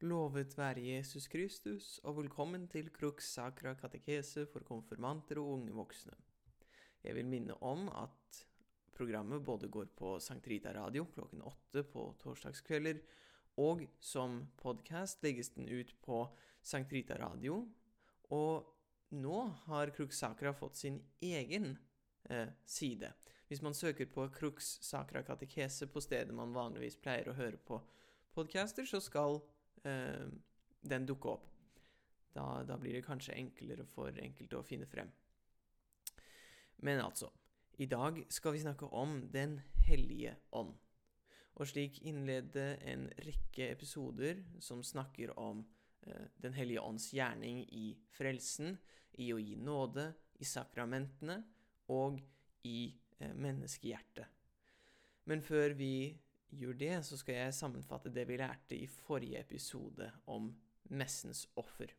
Lovet være Jesus Kristus, og velkommen til Crux Sacra katekese for konfirmanter og unge voksne. Jeg vil minne om at programmet både går på Sankt Rita Radio klokken åtte på torsdagskvelder, og som podkast legges den ut på Sankt Rita Radio. Og nå har Crux Sacra fått sin egen eh, side. Hvis man søker på Crux Sacra katekese på stedet man vanligvis pleier å høre på podcaster, så skal den dukke opp. Da, da, blir det kanskje enklere for enkelte å finne frem. Men altså, i dag skal vi snakke om Den hellige ånd. Og slik innlede en rekke episoder som snakker om eh, Den hellige ånds gjerning i frelsen, i å gi nåde, i sakramentene og i eh, menneskehjertet. Men før vi gjør det, så skal jeg sammenfatte det vi lærte i forrige episode om messens offer.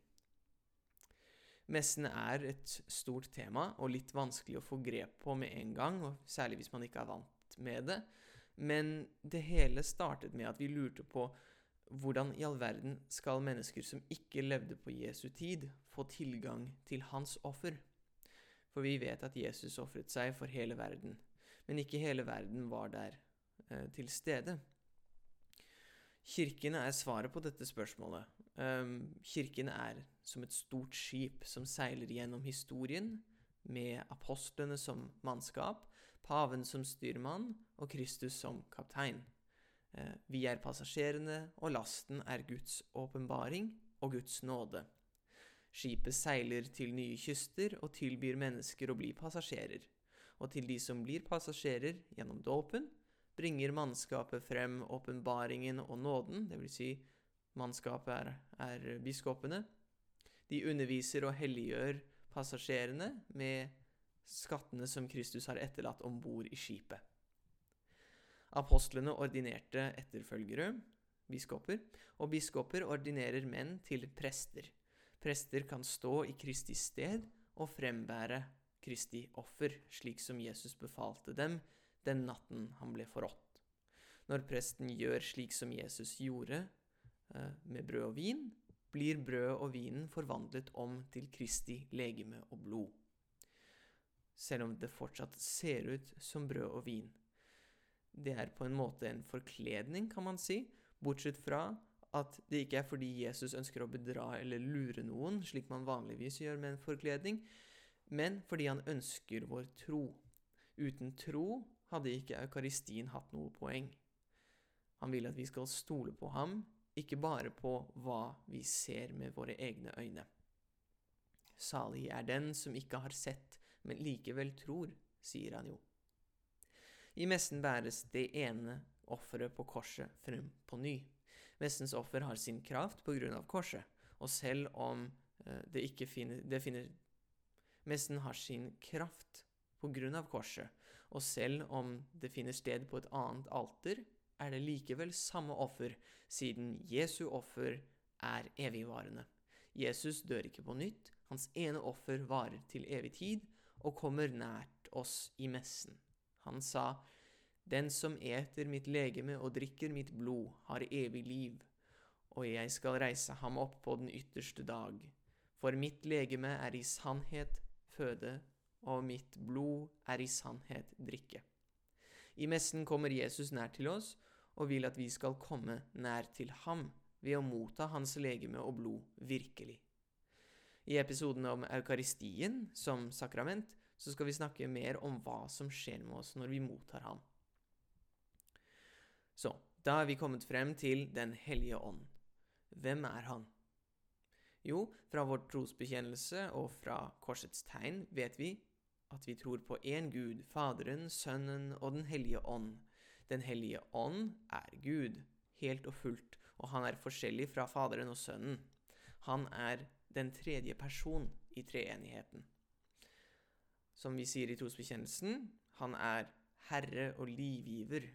Messen er et stort tema og litt vanskelig å få grep på med en gang, særlig hvis man ikke er vant med det. Men det hele startet med at vi lurte på hvordan i all verden skal mennesker som ikke levde på Jesu tid, få tilgang til hans offer? For vi vet at Jesus ofret seg for hele verden, men ikke hele verden var der til stede. Kirkene er svaret på dette spørsmålet. Kirkene kirken er som et stort skip som seiler gjennom historien, med apostlene som mannskap, paven som styrmann og Kristus som kaptein. Eh, vi er passasjerene, og lasten er Guds åpenbaring og Guds nåde. Skipet seiler til nye kyster og tilbyr mennesker å bli passasjerer. Og til de som blir passasjerer gjennom dåpen, bringer mannskapet frem åpenbaringen og nåden, dvs. Si mannskapet er, er biskopene. De underviser og helliggjør passasjerene med skattene som Kristus har etterlatt om bord i skipet. Apostlene ordinerte etterfølgere, biskoper, og biskoper ordinerer menn til prester. Prester kan stå i Kristi sted og frembære Kristi offer, slik som Jesus befalte dem den natten han ble forrådt. Når presten gjør slik som Jesus gjorde eh, med brød og vin, blir brødet og vinen forvandlet om til Kristi legeme og blod. Selv om det fortsatt ser ut som brød og vin. Det er på en måte en forkledning, kan man si, bortsett fra at det ikke er fordi Jesus ønsker å bedra eller lure noen, slik man vanligvis gjør med en forkledning, men fordi han ønsker vår tro. Uten tro hadde ikke eukaristien hatt noe poeng. Han vil at vi skal stole på ham, ikke bare på hva vi ser med våre egne øyne. Salig er den som ikke har sett, men likevel tror, sier han jo. I messen bæres det ene offeret på korset frem på ny. Messens offer har sin kraft på grunn av korset, og selv om eh, det ikke finner, det finner Messen har sin kraft på grunn av korset, og selv om det finner sted på et annet alter, er det likevel samme offer, siden Jesu offer er evigvarende. Jesus dør ikke på nytt, hans ene offer varer til evig tid og kommer nært oss i messen. Han sa, Den som eter mitt legeme og drikker mitt blod, har evig liv, og jeg skal reise ham opp på den ytterste dag. For mitt legeme er i sannhet føde og mitt blod er i sannhet drikke. I messen kommer Jesus nær til oss og vil at vi skal komme nær til ham ved å motta hans legeme og blod virkelig. I episoden om eukaristien som sakrament så skal vi snakke mer om hva som skjer med oss når vi mottar ham. Så, da er vi kommet frem til Den hellige ånd. Hvem er han? Jo, fra vår trosbekjennelse og fra korsets tegn vet vi at vi tror på én Gud, Faderen, Sønnen og Den hellige ånd. Den hellige ånd er Gud, helt og fullt, og han er forskjellig fra Faderen og Sønnen. Han er den tredje person i treenigheten. Som vi sier i trosbekjennelsen, han er herre og livgiver.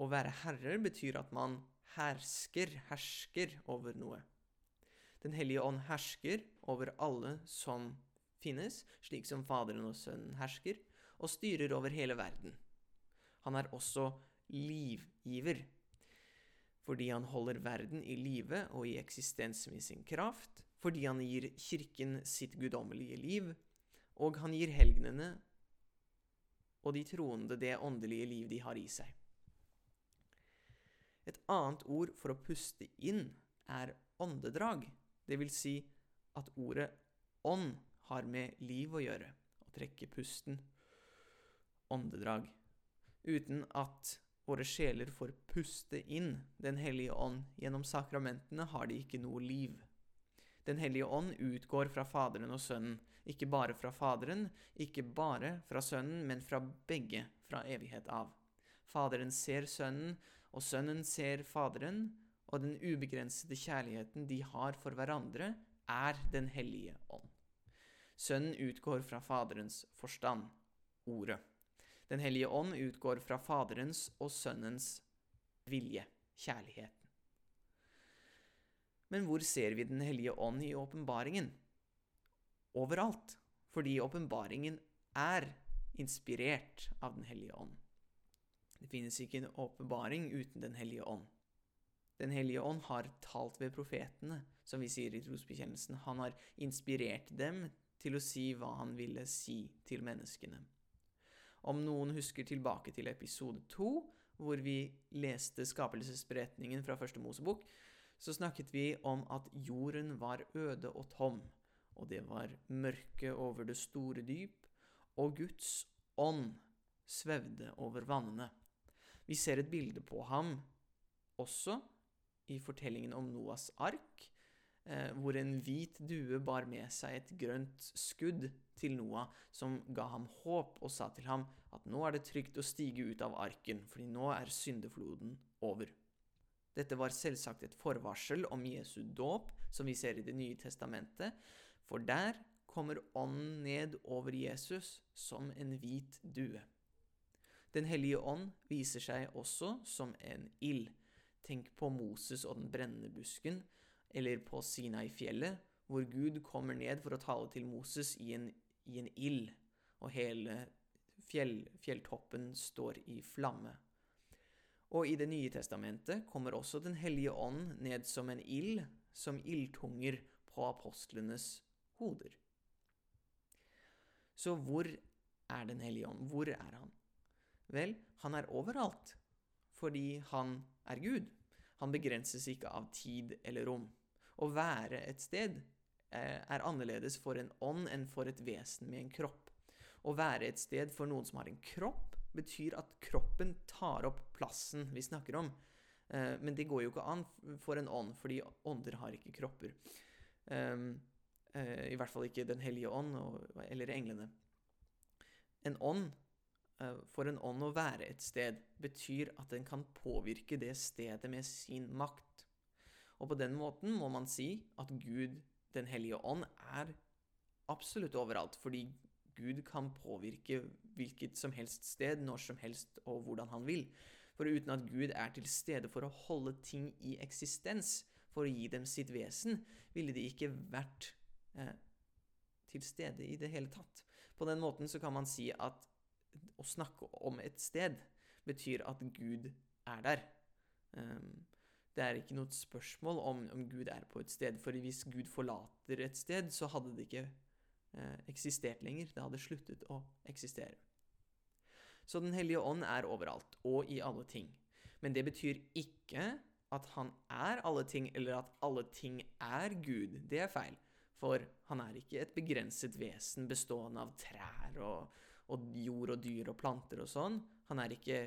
Å være herre betyr at man hersker, hersker over noe. Den hellige ånd hersker over alle som finnes, slik som Faderen og Sønnen hersker, og styrer over hele verden. Han er også livgiver. fordi han holder verden i live og i eksistens med sin kraft, fordi han gir kirken sitt guddommelige liv, og han gir helgenene og de troende det åndelige liv de har i seg. Et annet ord for å puste inn er åndedrag, det vil si at ordet ånd har med liv å gjøre, å trekke pusten, åndedrag, uten at våre sjeler får puste inn Den hellige ånd gjennom sakramentene, har de ikke noe liv. Den hellige ånd utgår fra Faderen og Sønnen, ikke bare fra Faderen, ikke bare fra Sønnen, men fra begge fra evighet av. Faderen ser Sønnen, og Sønnen ser Faderen, og den ubegrensede kjærligheten de har for hverandre, er Den hellige ånd. Sønnen utgår fra Faderens forstand, ordet. Den hellige ånd utgår fra Faderens og Sønnens vilje, kjærligheten. Men hvor ser vi Den hellige ånd i åpenbaringen? Overalt, fordi åpenbaringen er inspirert av Den hellige ånd. Det finnes ikke en åpenbaring uten Den hellige ånd. Den hellige ånd har talt ved profetene, som vi sier i trosbekjennelsen. Han har inspirert dem til å si hva han ville si til menneskene. Om noen husker tilbake til episode to, hvor vi leste skapelsesberetningen fra første Mosebok, så snakket vi om at jorden var øde og tom, og det var mørke over det store dyp, og Guds ånd svevde over vannene. Vi ser et bilde på ham også i fortellingen om Noas ark, hvor en hvit due bar med seg et grønt skudd til Noah, som ga ham håp og sa til ham at nå er det trygt å stige ut av arken, fordi nå er syndefloden over. Dette var selvsagt et forvarsel om Jesu dåp, som vi ser i Det nye testamentet, for der kommer Ånden ned over Jesus som en hvit due. Den hellige ånd viser seg også som en ild. Tenk på Moses og den brennende busken, eller på Sinai-fjellet, hvor Gud kommer ned for å tale til Moses i en, i en ild, og hele fjell, fjelltoppen står i flamme. Og i Det nye testamentet kommer også Den hellige ånd ned som en ild, som ildtunger på apostlenes hoder. Så hvor er Den hellige ånd? Hvor er han? Vel, han er overalt, fordi han er Gud. Han begrenses ikke av tid eller rom. Å være et sted eh, er annerledes for en ånd enn for et vesen med en kropp. Å være et sted for noen som har en kropp, betyr at kroppen tar opp plassen vi snakker om. Eh, men det går jo ikke an for en ånd, fordi ånder har ikke kropper. Ehm, eh, I hvert fall ikke Den hellige ånd eller englene. En ånd, for en ånd å være et sted, betyr at den kan påvirke det stedet med sin makt. Og på den måten må man si at Gud, Den hellige ånd, er absolutt overalt, fordi Gud kan påvirke hvilket som helst sted, når som helst og hvordan han vil. For uten at Gud er til stede for å holde ting i eksistens, for å gi dem sitt vesen, ville de ikke vært eh, til stede i det hele tatt. På den måten så kan man si at å snakke om et sted betyr at Gud er der. Um, det er ikke noe spørsmål om, om Gud er på et sted, for hvis Gud forlater et sted, så hadde det ikke eh, eksistert lenger. Det hadde sluttet å eksistere. Så Den hellige ånd er overalt og i alle ting. Men det betyr ikke at han er alle ting, eller at alle ting er Gud. Det er feil. For han er ikke et begrenset vesen bestående av trær og, og jord og dyr og planter og sånn. Han er ikke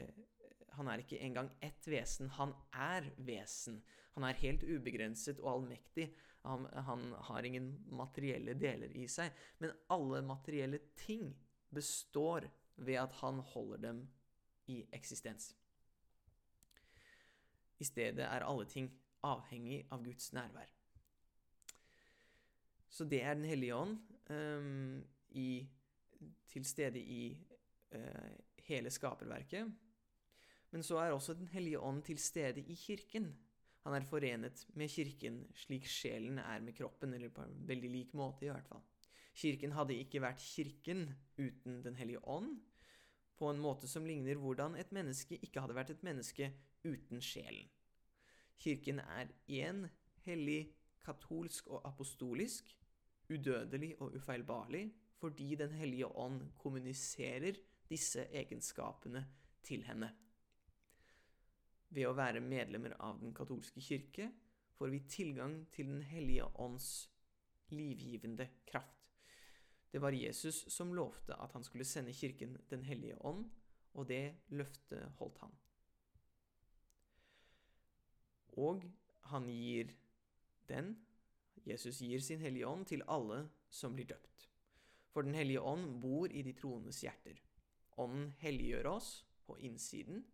han er ikke engang ett vesen, han er vesen. Han er helt ubegrenset og allmektig. Han, han, har ingen materielle deler i seg. Men alle materielle ting består ved at han holder dem i eksistens. I stedet er alle ting avhengig av Guds nærvær. Så det er Den hellige ånd um, i, til stede i uh, hele skaperverket. Men så er også Den hellige ånd til stede i kirken. Han er forenet med kirken slik sjelen er med kroppen, eller på en veldig lik måte, i hvert fall. Kirken hadde ikke vært kirken uten Den hellige ånd, på en måte som ligner hvordan et menneske ikke hadde vært et menneske uten sjelen. Kirken er én, hellig, katolsk og apostolisk, udødelig og ufeilbarlig, fordi Den hellige ånd kommuniserer disse egenskapene til henne. Ved å være medlemmer av Den katolske kirke får vi tilgang til Den hellige ånds livgivende kraft. Det var Jesus som lovte at han skulle sende kirken Den hellige ånd, og det løftet holdt han. Og han gir den, Jesus gir sin hellige ånd, til alle som blir døpt. For Den hellige ånd bor i de troendes hjerter. Ånden helliggjør oss på innsiden,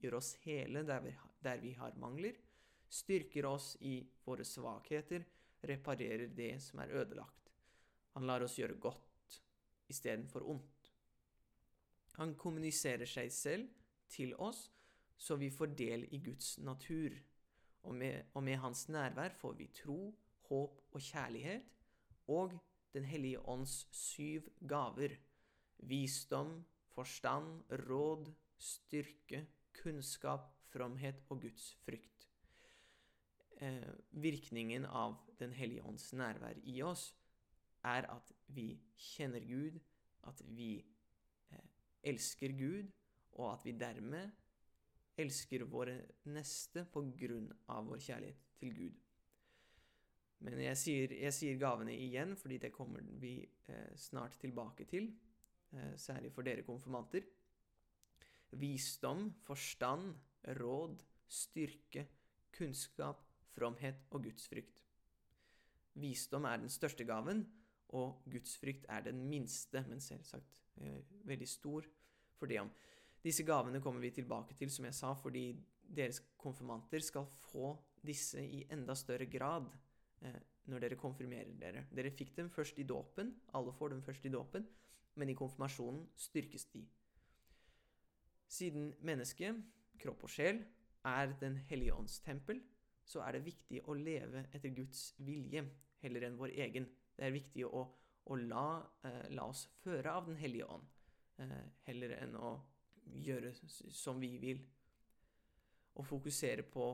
gjør oss hele der vi, har mangler, styrker oss i våre svakheter, reparerer det som er ødelagt. Han lar oss gjøre godt istedenfor ondt. Han kommuniserer seg selv til oss, så vi får del i Guds natur. Og med, og med hans nærvær får vi tro, håp og kjærlighet, og Den hellige ånds syv gaver. Visdom, forstand, råd, styrke, kunnskap, fromhet og Guds frykt. Eh, virkningen av Den hellige ånds nærvær i oss er at vi kjenner Gud, at vi eh, elsker Gud, og at vi dermed elsker våre neste på grunn av vår kjærlighet til Gud. Men jeg sier, jeg sier gavene igjen, fordi det kommer vi eh, snart tilbake til, eh, særlig for dere konfirmanter. Visdom, forstand, råd, styrke, kunnskap, fromhet og gudsfrykt. Visdom er den største gaven, og gudsfrykt er den minste, men selvsagt eh, veldig stor for det om. Disse gavene kommer vi tilbake til, som jeg sa, fordi deres konfirmanter skal få disse i enda større grad eh, når dere konfirmerer dere. Dere fikk dem først i dåpen, alle får dem først i dåpen, men i konfirmasjonen styrkes de. Siden mennesket, kropp og sjel, er Den hellige ånds tempel, så er det viktig å leve etter Guds vilje heller enn vår egen. Det er viktig å, å la, eh, la, oss føre av Den hellige ånd, eh, heller enn å gjøre som vi vil. Å fokusere på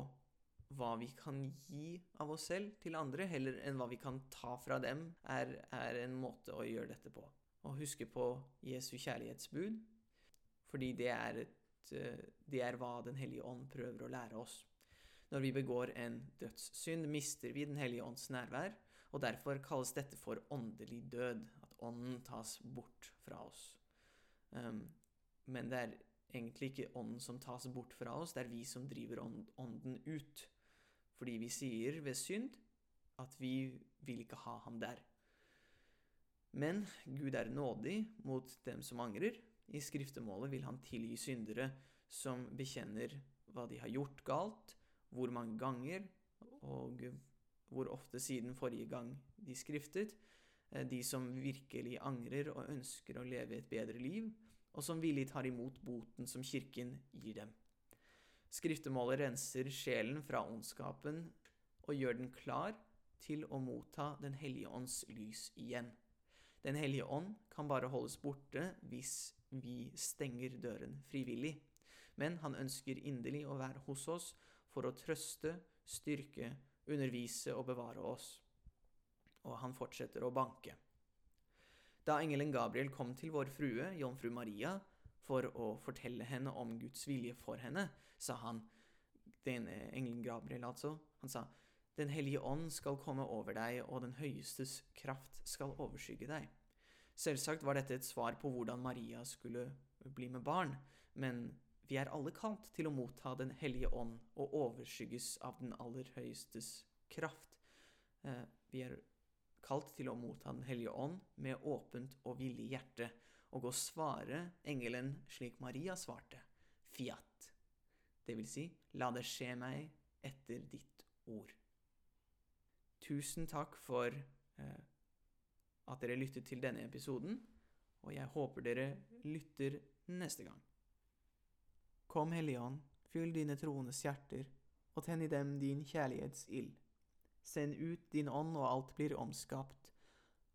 hva vi kan gi av oss selv til andre, heller enn hva vi kan ta fra dem, er, er en måte å gjøre dette på. Å huske på Jesu kjærlighetsbud, fordi det er, et, eh, det er hva Den hellige ånd prøver å lære oss. Når vi begår en dødssynd, mister vi Den hellige ånds nærvær, og derfor kalles dette for åndelig død, at ånden tas bort fra oss. Um, men det er egentlig ikke ånden som tas bort fra oss, det er vi som driver ånden ut. Fordi vi sier ved synd at vi vil ikke ha ham der. Men Gud er nådig mot dem som angrer. I skriftemålet vil han tilgi syndere som bekjenner hva de har gjort galt, hvor mange ganger, og hvor ofte siden forrige gang de skriftet. Eh, de som virkelig angrer og ønsker å leve et bedre liv, og som villig tar imot boten som kirken gir dem. Skriftemålet renser sjelen fra ondskapen og gjør den klar til å motta Den hellige ånds lys igjen. Den hellige ånd kan bare holdes borte hvis vi stenger døren frivillig, men han ønsker inderlig å være hos oss for å trøste, styrke, undervise og bevare oss. Og han fortsetter å banke. Da engelen Gabriel kom til vår frue, jomfru Maria, for å fortelle henne om Guds vilje for henne, sa han Den engelen Gabriel, altså. Han sa Den hellige ånd skal komme over deg, og den høyestes kraft skal overskygge deg. Selvsagt var dette et svar på hvordan Maria skulle bli med barn, men vi er alle kalt til å motta Den hellige ånd og overskygges av den aller høyestes kraft. Eh, vi er kalt til å motta Den hellige ånd med åpent og villig hjerte, og å svare engelen slik Maria svarte, fiat. Det vil si, la det skje meg etter ditt ord. Tusen takk for eh, at dere lyttet til denne episoden, og jeg håper dere lytter neste gang. Kom, Hellige Ånd, fyll dine troendes hjerter, og tenn i dem din kjærlighetsild. Send ut din ånd, og alt blir omskapt,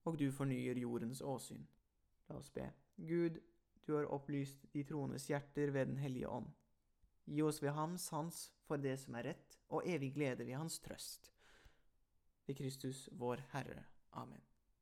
og du fornyer jordens åsyn. La oss be. Gud, du har opplyst de troendes hjerter ved Den hellige ånd. Gi oss ved ham sans for det som er rett, og evig glede ved Hans trøst. Ved Kristus vår Herre. Amen.